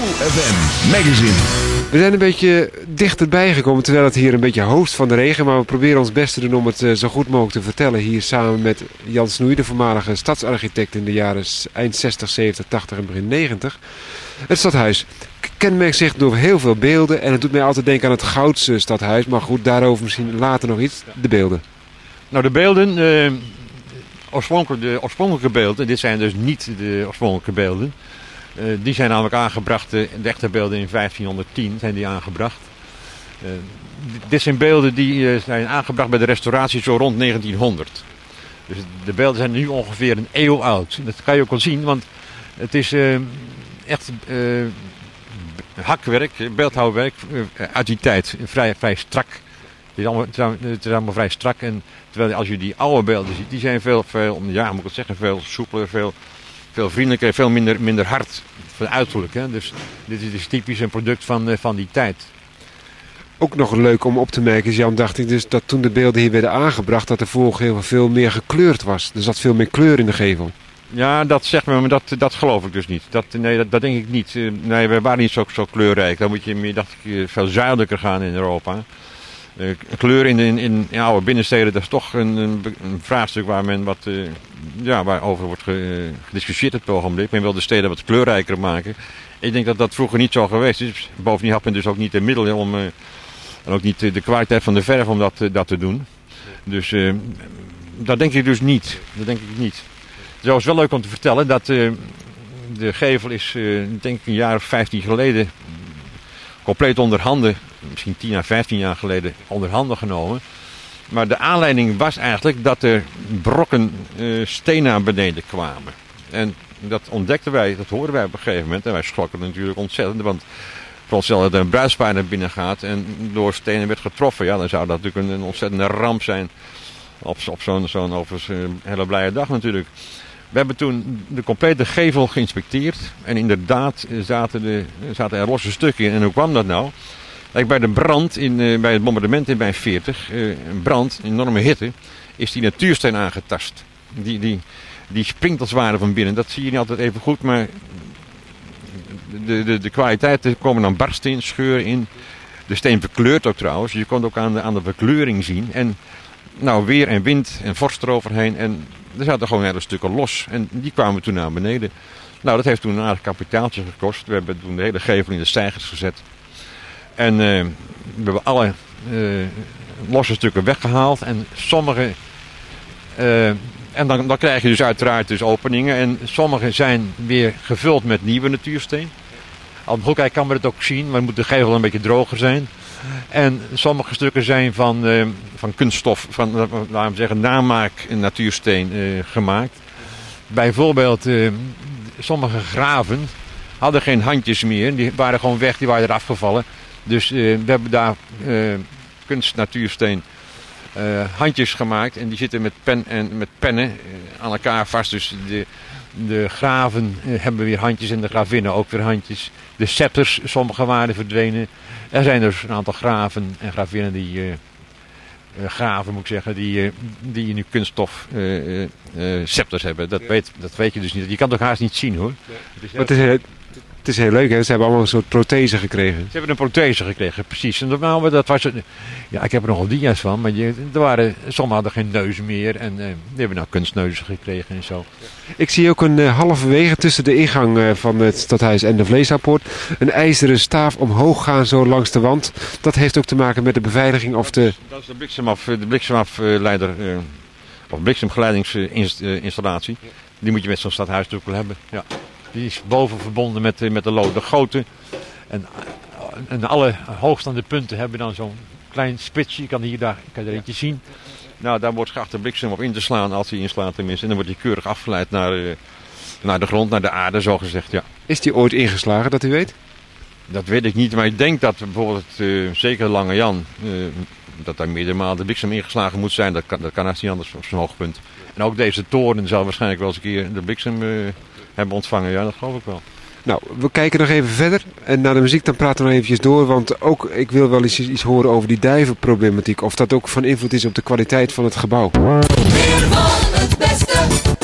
FM Magazine. We zijn een beetje dichterbij gekomen terwijl het hier een beetje hoogst van de regen. Maar we proberen ons best te doen om het eh, zo goed mogelijk te vertellen. Hier samen met Jan Snoei, de voormalige stadsarchitect in de jaren eind 60, 70, 80 en begin 90. Het stadhuis kenmerkt zich door heel veel beelden. En het doet mij altijd denken aan het Goudse stadhuis. Maar goed, daarover misschien later nog iets. De beelden. Nou, de beelden, uh, oorspronkelijke, de oorspronkelijke beelden, dit zijn dus niet de oorspronkelijke beelden. Uh, die zijn namelijk aangebracht, de echte beelden in 1510 zijn die aangebracht. Uh, dit zijn beelden die zijn aangebracht bij de restauratie zo rond 1900. Dus de beelden zijn nu ongeveer een eeuw oud. Dat kan je ook wel zien, want het is echt hakwerk, beeldhouwwerk uit die tijd. Vrij, vrij strak. Het is, allemaal, het allemaal vrij strak. En terwijl als je die oude beelden ziet, die zijn veel, veel ja, moet ik het zeggen, veel soepeler, veel, veel vriendelijker, veel minder, minder hard van uiterlijk. Hè. Dus dit is dus typisch een product van, van die tijd. Ook nog leuk om op te merken, Jan, dacht ik dus dat toen de beelden hier werden aangebracht, dat de voorgevel veel meer gekleurd was. Er zat veel meer kleur in de gevel. Ja, dat zegt me, maar dat, dat geloof ik dus niet. Dat, nee, dat, dat denk ik niet. Nee, we waren niet zo, zo kleurrijk. Dan moet je meer, dacht ik, veel zuidelijker gaan in Europa. Uh, kleur in, in, oude binnensteden, dat is toch een, een, vraagstuk waar men wat, uh, ja, waarover wordt gediscussieerd op het ogenblik. Men wil de steden wat kleurrijker maken. Ik denk dat dat vroeger niet zo geweest is. Bovendien had men dus ook niet de middelen om, en ook niet de kwaliteit van de verf om dat, dat te doen. Dus dat denk ik dus niet. Dat denk ik niet. Het is wel leuk om te vertellen dat de gevel is, denk ik een jaar of 15 geleden, compleet onder handen, misschien 10 à 15 jaar geleden, onder handen genomen. Maar de aanleiding was eigenlijk dat er brokken uh, steen naar beneden kwamen. En dat ontdekten wij, dat hoorden wij op een gegeven moment. En wij schrokken natuurlijk ontzettend, want voor onszelf dat er een bruispaar naar binnen gaat en door stenen werd getroffen. Ja, dan zou dat natuurlijk een, ontzettende ramp zijn op, op zo'n zo'n overigens hele blije dag natuurlijk. We hebben toen de complete gevel geïnspecteerd. En inderdaad zaten, de, zaten er losse stukken in. En hoe kwam dat nou? Bij de brand, in, uh, bij het bombardement in bij 40, uh, een brand, enorme hitte, is die natuursteen aangetast. Die, die, die springt als ware van binnen. Dat zie je niet altijd even goed, maar de, de, de kwaliteiten komen dan barsten in, scheuren in. De steen verkleurt ook trouwens. Je kon ook aan de, aan de verkleuring zien. En nou, weer en wind en vorst eroverheen. En er zaten gewoon hele stukken los. En die kwamen toen naar beneden. Nou, dat heeft toen een aardig kapitaaltje gekost. We hebben toen de hele gevel in de stijgers gezet. En uh, we hebben alle uh, losse stukken weggehaald. En sommige... Uh, en dan, dan krijg je dus uiteraard dus openingen. En sommige zijn weer gevuld met nieuwe natuursteen. Een goed kan men het ook zien. Maar moet de gevel een beetje droger zijn. En sommige stukken zijn van, van kunststof, van laten we zeggen, namaak natuursteen gemaakt. Bijvoorbeeld, sommige graven hadden geen handjes meer. Die waren gewoon weg, die waren eraf gevallen. Dus we hebben daar kunstnatuursteen handjes gemaakt. En die zitten met, pen en, met pennen aan elkaar vast. Dus de, de graven hebben weer handjes en de gravinnen ook weer handjes. De scepters, sommige waren verdwenen. Er zijn dus een aantal graven en gravinnen die, uh, graven moet ik zeggen, die, uh, die nu kunststof uh, scepters hebben. Dat, weet, dat weet je dus niet. Je kan het ook haast niet zien hoor. Het is het is heel leuk, hè? ze hebben allemaal een soort prothese gekregen. Ze hebben een prothese gekregen, precies. En normaal, dat was, ja, ik heb er nogal dia's van, maar je, er waren, sommigen hadden geen neus meer en uh, die hebben nou kunstneuzen gekregen en zo. Ik zie ook een uh, halverwege tussen de ingang uh, van het stadhuis en de Vleesappoort een ijzeren staaf omhoog gaan zo langs de wand. Dat heeft ook te maken met de beveiliging of de... Dat is de, bliksemaf, de bliksemafleider of bliksemgeleidingsinstallatie. Die moet je met zo'n stadhuis natuurlijk wel hebben, ja. Die is boven verbonden met, met de lode goten. En, en alle hoogstaande punten hebben dan zo'n klein spitsje. Je kan hier daar kan er eentje zien. Nou, daar wordt geacht de bliksem op in te slaan als hij inslaat tenminste. En dan wordt hij keurig afgeleid naar, uh, naar de grond, naar de aarde zo gezegd. Ja. Is die ooit ingeslagen dat u weet? Dat weet ik niet, maar ik denk dat bijvoorbeeld uh, zeker Lange Jan, uh, dat daar meerdere malen de bliksem ingeslagen moet zijn. Dat kan, dat kan haast niet anders op zijn hoogpunt. En ook deze toren zal waarschijnlijk wel eens een keer de bliksem hebben ontvangen. Ja, dat geloof ik wel. Nou, we kijken nog even verder. En na de muziek dan praten we nog eventjes door. Want ook, ik wil wel eens iets horen over die duivenproblematiek. Of dat ook van invloed is op de kwaliteit van het gebouw. Meer van het beste.